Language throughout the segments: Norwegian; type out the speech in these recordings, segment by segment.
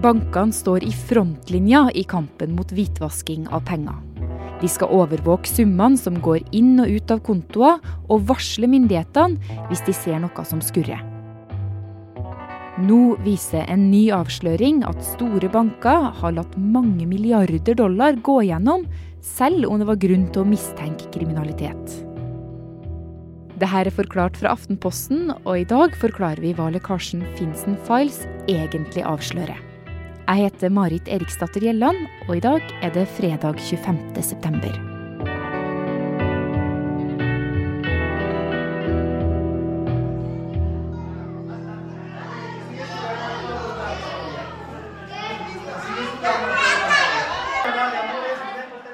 Bankene står i frontlinja i kampen mot hvitvasking av penger. De skal overvåke summene som går inn og ut av kontoer, og varsle myndighetene hvis de ser noe som skurrer. Nå viser en ny avsløring at store banker har latt mange milliarder dollar gå gjennom, selv om det var grunn til å mistenke kriminalitet. Dette er forklart fra Aftenposten, og i dag forklarer vi hva lekkasjen Finsen Files egentlig avslører. Jeg heter Marit Eriksdatter Gjelland, og i dag er det fredag 25. september.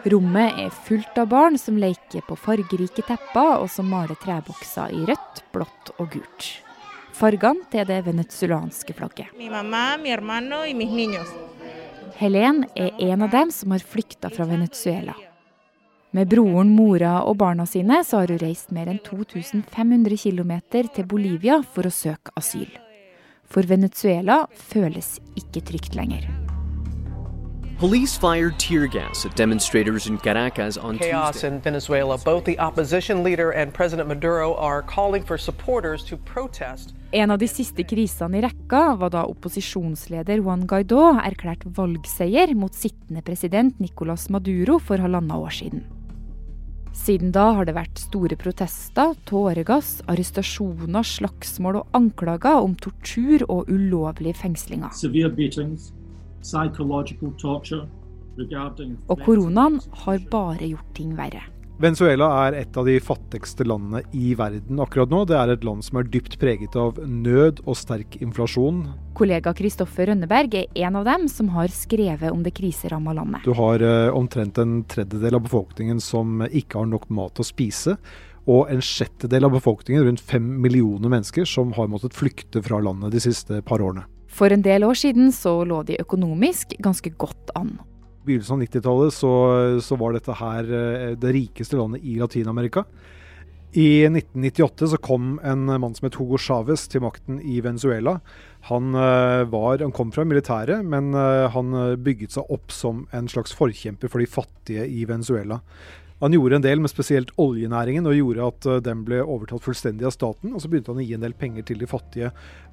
Rommet er fullt av barn som leker på fargerike tepper, og som maler trebokser i rødt, blått og gult. Fargene til det venezuelanske flagget. Helen er en av dem som har flykta fra Venezuela. Med broren, mora og barna sine så har hun reist mer enn 2500 km til Bolivia for å søke asyl. For Venezuela føles ikke trygt lenger. Police fired tear gas at demonstrators in Caracas on Chaos Tuesday. in Venezuela. Both the opposition leader and President Maduro are calling for supporters to protest. En av de siste krisene i rekka var da opposisjonsleder Juan Guaidó erklært valgseier mot sittende president Nicolas Maduro for halvannet år siden. Siden da har det vært store protester, tåregass, arrestasjoner, slagsmål og anklager om tortur og ulovlige fengslinger. Og koronaen har bare gjort ting verre. Venezuela er et av de fattigste landene i verden akkurat nå. Det er et land som er dypt preget av nød og sterk inflasjon. Kollega Kristoffer Rønneberg er en av dem som har skrevet om det kriseramma landet. Du har eh, omtrent en tredjedel av befolkningen som ikke har nok mat å spise. Og en sjettedel av befolkningen, rundt fem millioner mennesker, som har måttet flykte fra landet de siste par årene. For en del år siden så lå de økonomisk ganske godt an. Begynnelsen av 90-tallet så, så var dette her eh, det rikeste landet i Latin-Amerika. I 1998 så kom en mann som het Hugo Chávez til makten i Venezuela. Han, eh, var, han kom fra militæret, men eh, han bygget seg opp som en slags forkjemper for de fattige i Venezuela. Han gjorde en del med spesielt oljenæringen, og gjorde at eh, den ble overtatt fullstendig av staten. Og så begynte han å gi en del penger til de fattige.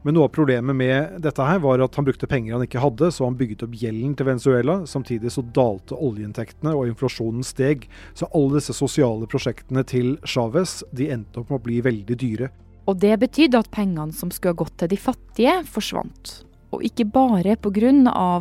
Men noe av problemet med dette her var at han brukte penger han ikke hadde, så han bygget opp gjelden til Venezuela. Samtidig så dalte oljeinntektene, og inflasjonen steg. Så alle disse sosiale prosjektene til Chávez de endte opp med å bli veldig dyre. Og det betydde at pengene som skulle gått til de fattige, forsvant. Og ikke bare pga.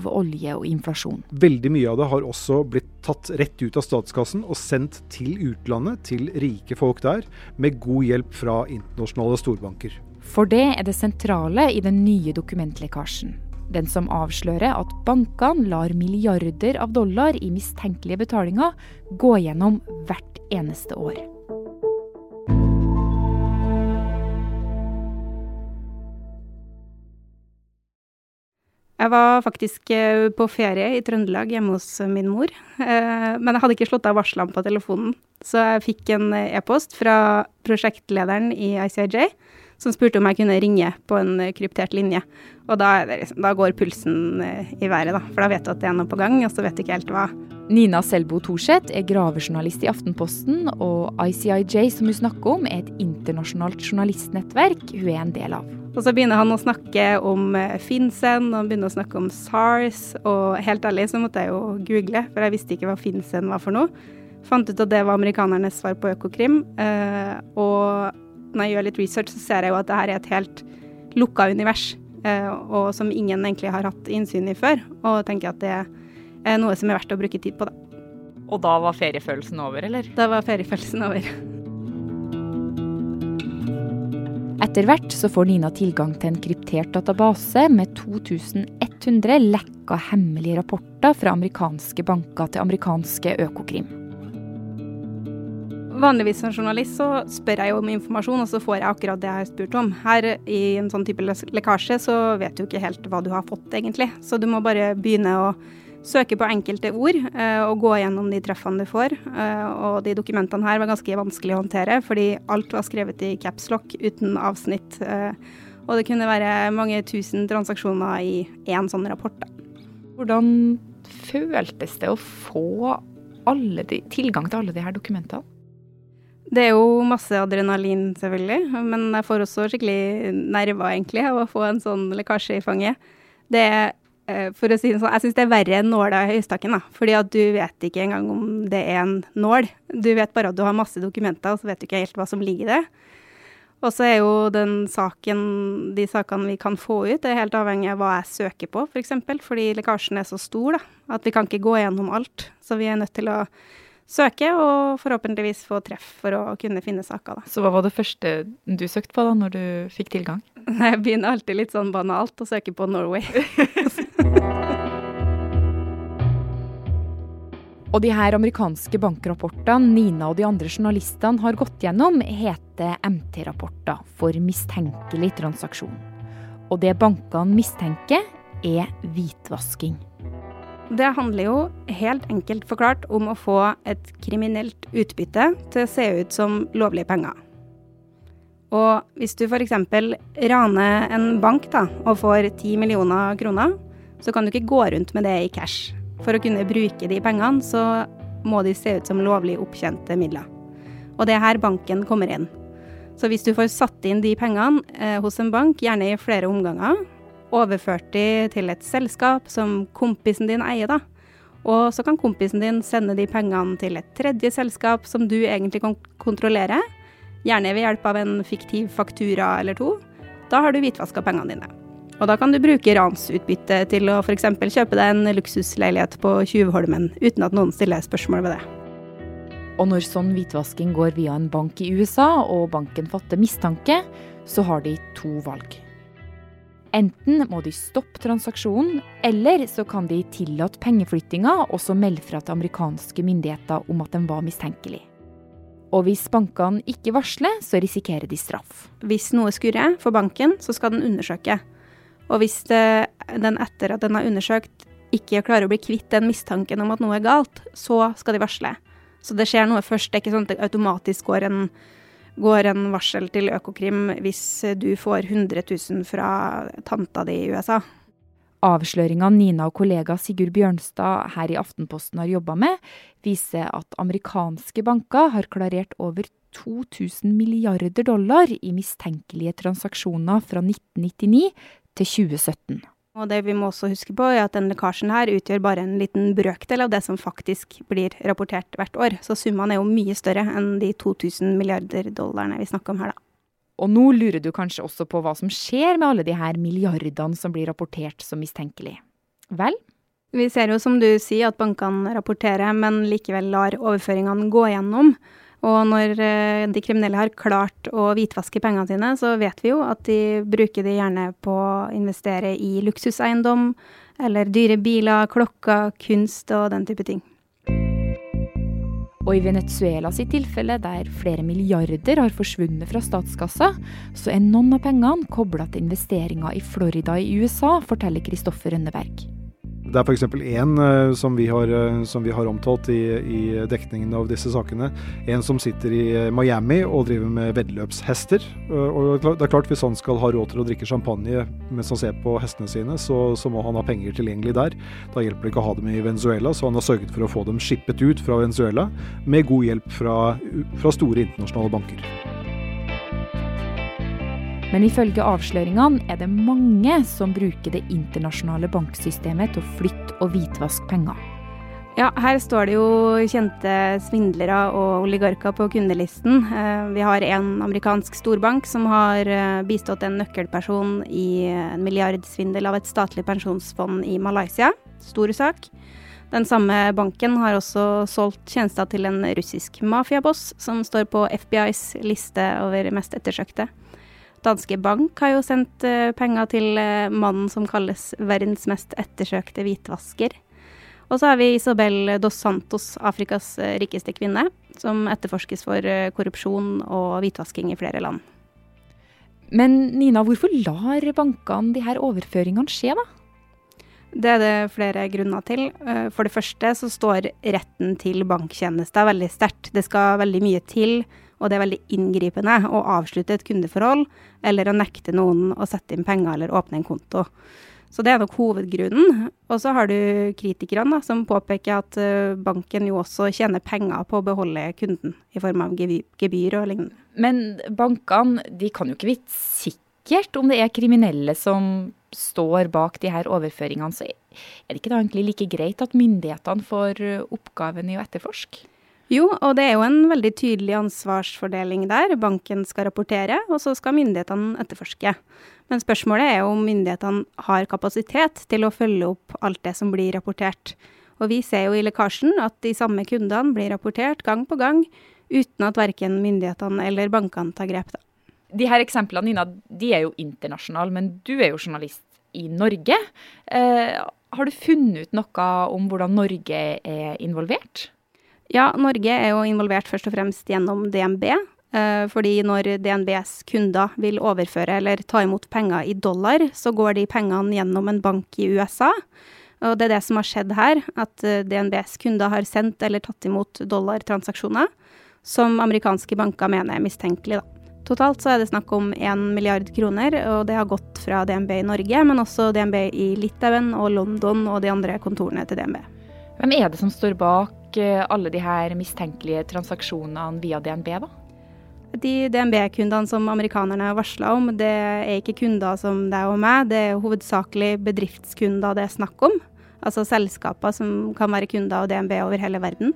olje og inflasjon. Veldig mye av det har også blitt tatt rett ut av statskassen og sendt til utlandet, til rike folk der, med god hjelp fra internasjonale storbanker. For det er det sentrale i den nye dokumentlekkasjen. Den som avslører at bankene lar milliarder av dollar i mistenkelige betalinger gå gjennom hvert eneste år. Jeg var faktisk eh, på ferie i Trøndelag hjemme hos min mor. Eh, Men jeg hadde ikke slått av varslene på telefonen, så jeg fikk en eh, e-post fra prosjektlederen i ICIJ som spurte om jeg kunne ringe på en eh, kryptert linje. Og da, liksom, da går pulsen eh, i været, da. For da vet du at det er noe på gang, og så vet du ikke helt hva. Nina Selbo Thorseth er gravejournalist i Aftenposten, og ICIJ som hun snakker om, er et internasjonalt journalistnettverk hun er en del av. Og så begynner han å snakke om eh, Finsen, og han begynner å snakke om SARS, og helt ærlig så måtte jeg jo google, for jeg visste ikke hva Finsen var for noe. Fant ut at det var amerikanernes svar på Økokrim. eh, og når jeg gjør litt research, så ser jeg jo at det her er et helt lukka univers, eh, og som ingen egentlig har hatt innsyn i før. Og tenker at det er noe som er verdt å bruke tid på, da. Og da var feriefølelsen over, eller? Da var feriefølelsen over. Etter hvert så får Nina tilgang til en kryptert database med 2100 lekka hemmelige rapporter fra amerikanske banker til amerikanske Økokrim. Vanligvis som journalist så spør jeg jo om informasjon, og så får jeg akkurat det jeg har spurt om. Her i en sånn type lekkasje så vet du ikke helt hva du har fått, egentlig. Så du må bare begynne å søke på enkelte ord eh, og gå gjennom de treffene du får. Eh, og de dokumentene her var ganske vanskelig å håndtere, fordi alt var skrevet i capslock uten avsnitt. Eh, og det kunne være mange tusen transaksjoner i én sånn rapport. Hvordan føltes det å få de, tilgang til alle de her dokumentene? Det er jo masse adrenalin, selvfølgelig, men jeg får også skikkelig nerver, egentlig, av å få en sånn lekkasje i fanget. Det er, for å si det sånn, jeg syns det er verre enn nåla i høystakken, da. Fordi at du vet ikke engang om det er en nål. Du vet bare at du har masse dokumenter, og så vet du ikke helt hva som ligger i det. Og så er jo den saken, de sakene vi kan få ut, det er helt avhengig av hva jeg søker på, f.eks. For eksempel, fordi lekkasjen er så stor da, at vi kan ikke gå gjennom alt. Så vi er nødt til å søke og forhåpentligvis få treff for å kunne finne saker. Da. Så hva var det første du søkte på da, når du fikk tilgang? Jeg begynner alltid litt sånn banalt å søke på Norway. Og de her amerikanske bankrapportene Nina og de andre journalistene har gått gjennom, heter MT-rapporter for mistenkelig transaksjon. Og det bankene mistenker, er hvitvasking. Det handler jo helt enkelt forklart om å få et kriminelt utbytte til å se ut som lovlige penger. Og hvis du f.eks. raner en bank da, og får 10 millioner kroner, så kan du ikke gå rundt med det i cash. For å kunne bruke de pengene, så må de se ut som lovlig opptjente midler. Og det er her banken kommer inn. Så hvis du får satt inn de pengene eh, hos en bank, gjerne i flere omganger, overført de til et selskap som kompisen din eier, da. Og så kan kompisen din sende de pengene til et tredje selskap som du egentlig kan kontrollere, gjerne ved hjelp av en fiktiv faktura eller to. Da har du hvitvaska pengene dine. Og da kan du bruke ransutbytte til å f.eks. kjøpe deg en luksusleilighet på Tjuvholmen, uten at noen stiller spørsmål ved det. Og når sånn hvitvasking går via en bank i USA, og banken fatter mistanke, så har de to valg. Enten må de stoppe transaksjonen, eller så kan de tillate pengeflyttinga og så melde fra til amerikanske myndigheter om at den var mistenkelig. Og hvis bankene ikke varsler, så risikerer de straff. Hvis noe skurrer for banken, så skal den undersøke. Og hvis det, den etter at den har undersøkt ikke klarer å bli kvitt den mistanken om at noe er galt, så skal de varsle. Så det skjer noe først. Det er ikke sånn at det automatisk går en, går en varsel til Økokrim hvis du får 100 000 fra tanta di i USA. Avsløringa Nina og kollega Sigurd Bjørnstad her i Aftenposten har jobba med, viser at amerikanske banker har klarert over 2000 milliarder dollar i mistenkelige transaksjoner fra 1999 til 2017. Og det vi må også huske på, er at denne lekkasjen her utgjør bare en liten brøkdel av det som faktisk blir rapportert hvert år. Så summene er jo mye større enn de 2000 milliarder dollarene vi snakker om her, da. Og nå lurer du kanskje også på hva som skjer med alle de her milliardene som blir rapportert som mistenkelig. Vel? Vi ser jo som du sier at bankene rapporterer, men likevel lar overføringene gå gjennom. Og når eh, de kriminelle har klart å hvitvaske pengene sine, så vet vi jo at de bruker de gjerne på å investere i luksuseiendom, eller dyre biler, klokker, kunst og den type ting. Og i Venezuela sitt tilfelle, der flere milliarder har forsvunnet fra statskassa, så er noen av pengene kobla til investeringer i Florida i USA, forteller Kristoffer Rønneberg. Det er f.eks. én uh, som, uh, som vi har omtalt i, i, dekningen av disse sakene. En som sitter i eh, Miami og driver med veddeløpshester. Og det er klart Hvis han skal ha råd til å drikke champagne mens han ser på hestene sine, så, så, må han ha penger tilgjengelig der. Da hjelper det ikke å ha dem i Venezuela, så han har sørget for å få dem skippet ut fra Venezuela med god hjelp fra, fra store internasjonale banker. Men ifølge avsløringene er det mange som bruker det internasjonale banksystemet til å flytte og hvitvaske penger. Ja, her står det jo kjente svindlere og oligarker på kundelisten. Eh, vi har en amerikansk storbank som har eh, bistått en nøkkelperson i en milliardsvindel av et statlig pensjonsfond i Malaysia. Stor sak. Den samme banken har også solgt tjenester til en russisk mafiaboss som står på FBIs liste over mest ettersøkte. Danske Bank har jo sendt uh, penger til uh, mannen som kalles verdens mest ettersøkte hvitvasker. Og så har vi Isabel dos Santos, Afrikas uh, rikeste kvinne, som etterforskes for korrupsjon og hvitvasking i flere land. Men Nina, hvorfor lar bankene de her overføringene skje, da? Det er det flere grunner til. For det første så står retten til banktjenester veldig sterkt. Det skal veldig mye til og det er veldig inngripende å avslutte et kundeforhold eller å nekte noen å sette inn penger eller åpne en konto. Så det er nok hovedgrunnen. Og så har du kritikerne som påpeker at uh, banken jo også tjener penger på å beholde kunden i form av gebyr og lignende. Men bankene de kan jo ikke vite sikkert om det er kriminelle som står bak de her overføringene. Så er det ikke da egentlig like greit at myndighetene får oppgaven i å etterforske? Jo, og det er jo en veldig tydelig ansvarsfordeling der. Banken skal rapportere, og så skal myndighetene etterforske. Men spørsmålet er jo om myndighetene har kapasitet til å følge opp alt det som blir rapportert. Og vi ser jo i lekkasjen at de samme kundene blir rapportert gang på gang, uten at verken myndighetene eller bankene tar grep. da. De her eksemplene Nina, de er jo internasjonale, men du er jo journalist i Norge. Eh, har du funnet ut noe om hvordan Norge er involvert? Ja, Norge er jo involvert først og fremst gjennom DNB, Eh, fordi når DNBs kunder vil overføre eller ta imot penger i dollar, så går de pengene gjennom en bank i USA. Og det er det som har skjedd her, at eh, DNBs kunder har sendt eller tatt imot dollartransaksjoner som amerikanske banker mener er mistenkelige. Totalt så er det snakk om 1 milliard kroner, og det har gått fra DNB i Norge, men også DNB i Litauen og London og de andre kontorene til DNB. Hvem er det som står bak eh, alle de her mistenkelige transaksjonene via DNB, da? De DNB-kundene som amerikanerne har varsla om, det er ikke kunder som deg og meg, det er hovedsakelig bedriftskunder det er snakk om. Altså selskaper som kan være kunder av DNB over hele verden.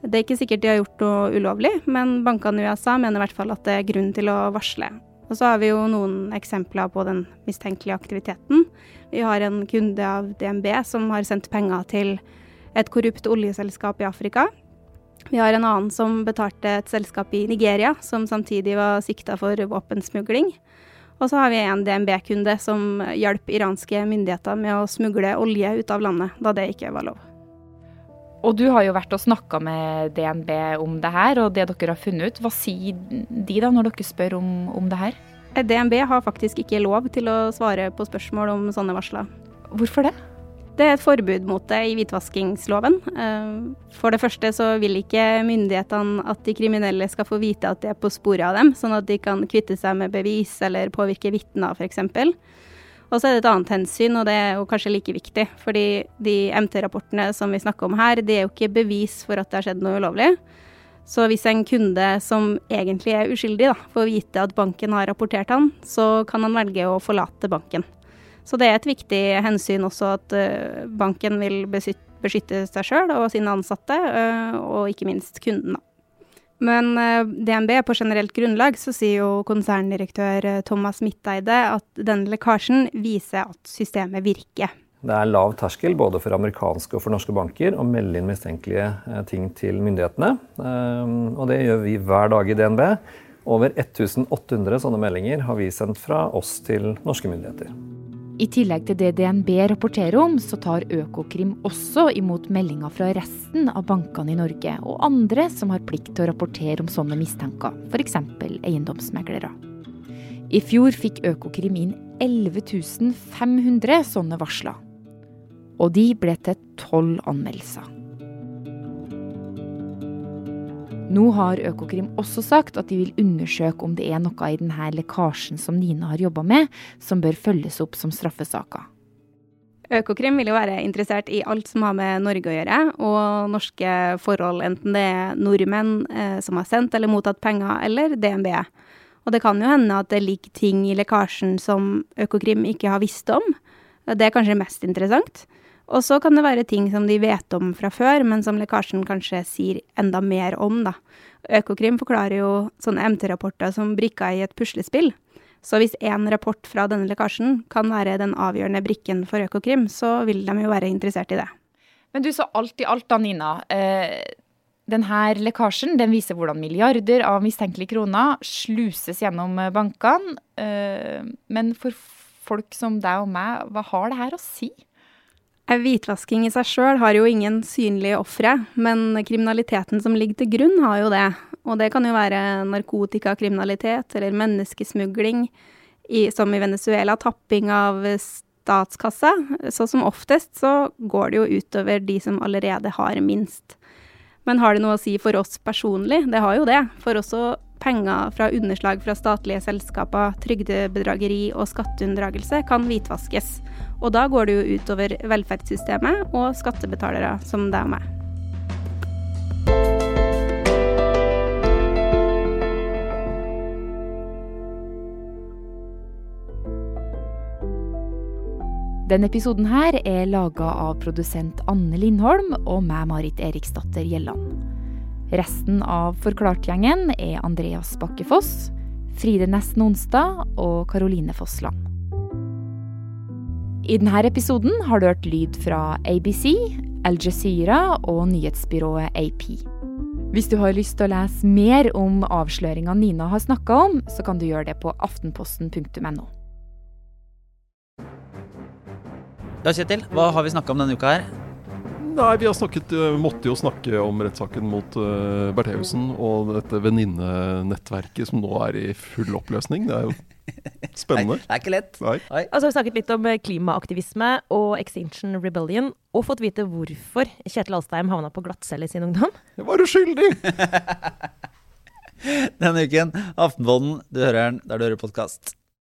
Det er ikke sikkert de har gjort noe ulovlig, men bankene i USA mener i hvert fall at det er grunn til å varsle. Og så har vi jo noen eksempler på den mistenkelige aktiviteten. Vi har en kunde av DNB som har sendt penger til et korrupt oljeselskap i Afrika. Vi har en annen som betalte et selskap i Nigeria, som samtidig var sikta for våpensmugling. Og så har vi en DNB-kunde som hjalp iranske myndigheter med å smugle olje ut av landet, da det ikke var lov. Og du har jo vært og snakka med DNB om det her, og det dere har funnet ut. Hva sier de da, når dere spør om, om det her? DNB har faktisk ikke lov til å svare på spørsmål om sånne varsler. Hvorfor det? Det er et forbud mot det i hvitvaskingsloven. Eh, for det første så vil ikke myndighetene at de kriminelle skal få vite at de er på sporet av dem, sånn at de kan kvitte seg med bevis eller påvirke vitner f.eks. Og så er det et annet hensyn, og det er jo kanskje like viktig. Fordi de MT-rapportene som vi snakker om her, de er jo ikke bevis for at det har skjedd noe ulovlig. Så hvis en kunde som egentlig er uskyldig, da, får vite at banken har rapportert han, så kan han velge å forlate banken. Så det er et viktig hensyn også at uh, banken vil beskytte seg sjøl og sine ansatte, uh, og ikke minst kunden, da. Men uh, DNB på generelt grunnlag så sier jo konserndirektør Thomas Midteide at denne lekkasjen viser at systemet virker. Det er lav terskel både for amerikanske og for norske banker å melde inn mistenkelige ting til myndighetene. Og det gjør vi hver dag i DNB. Over 1800 sånne meldinger har vi sendt fra oss til norske myndigheter. I tillegg til det DNB rapporterer om, så tar Økokrim også imot meldinger fra resten av bankene i Norge og andre som har plikt til å rapportere om sånne mistanker, f.eks. eiendomsmeglere. I fjor fikk Økokrim inn 11 500 sånne varsler. Og de ble til tolv anmeldelser. Nå har Økokrim også sagt at de vil undersøke om det er noe i denne lekkasjen som Nina har jobba med, som bør følges opp som straffesaker. Økokrim vil jo være interessert i alt som har med Norge å gjøre, og norske forhold, enten det er nordmenn eh, som har sendt eller mottatt penger, eller DNB. Og det kan jo hende at det ligger ting i lekkasjen som Økokrim ikke har visst om. Det er kanskje mest interessant. Og så kan det være ting som de vet om fra før, men som lekkasjen kanskje sier enda mer om, da. Økokrim forklarer jo sånne MT-rapporter som brikker i et puslespill. Så hvis én rapport fra denne lekkasjen kan være den avgjørende brikken for Økokrim, så vil de jo være interessert i det. Men du, så alt i alt da, Nina. Eh, denne lekkasjen den viser hvordan milliarder av mistenkelige kroner sluses gjennom bankene. Eh, men for folk som deg og meg, hva har det her å si? Hvitvasking i seg sjøl har jo ingen synlige ofre, men kriminaliteten som ligger til grunn, har jo det. Og det kan jo være narkotikakriminalitet eller menneskesmugling, i, som i Venezuela, tapping av statskassa. Så som oftest så går det jo utover de som allerede har minst. Men har det noe å si for oss personlig? Det har jo det. For også penger fra underslag fra statlige selskaper, trygdebedrageri og skatteunndragelse kan hvitvaskes. Og da går det jo utover velferdssystemet og skattebetalere som deg og meg. Denne episoden her er laga av produsent Anne Lindholm og meg, Marit Eriksdatter Gjelland. Resten av Forklart-gjengen er Andreas Bakkefoss, Fride Nesten Onsdag og Karoline Fossland. I denne episoden har du hørt lyd fra ABC, Al Jazeera og nyhetsbyrået AP. Hvis du har lyst til å lese mer om avsløringa Nina har snakka om, så kan du gjøre det på aftenposten.no. Ja, Kjetil, hva har vi snakka om denne uka her? Nei, vi har snakket, uh, måtte jo snakke om rettssaken mot uh, Bertheussen og dette venninnenettverket som nå er i full oppløsning. Det er jo spennende. Nei, det er ikke lett. Nei. Nei. Altså, vi har snakket litt om klimaaktivisme og Extinction Rebellion, og fått vite hvorfor Kjetil Alstheim havna på glattcelle i sin ungdom. Jeg var uskyldig! Denne uken, Aftenpåden, du hører den der du hører podkast.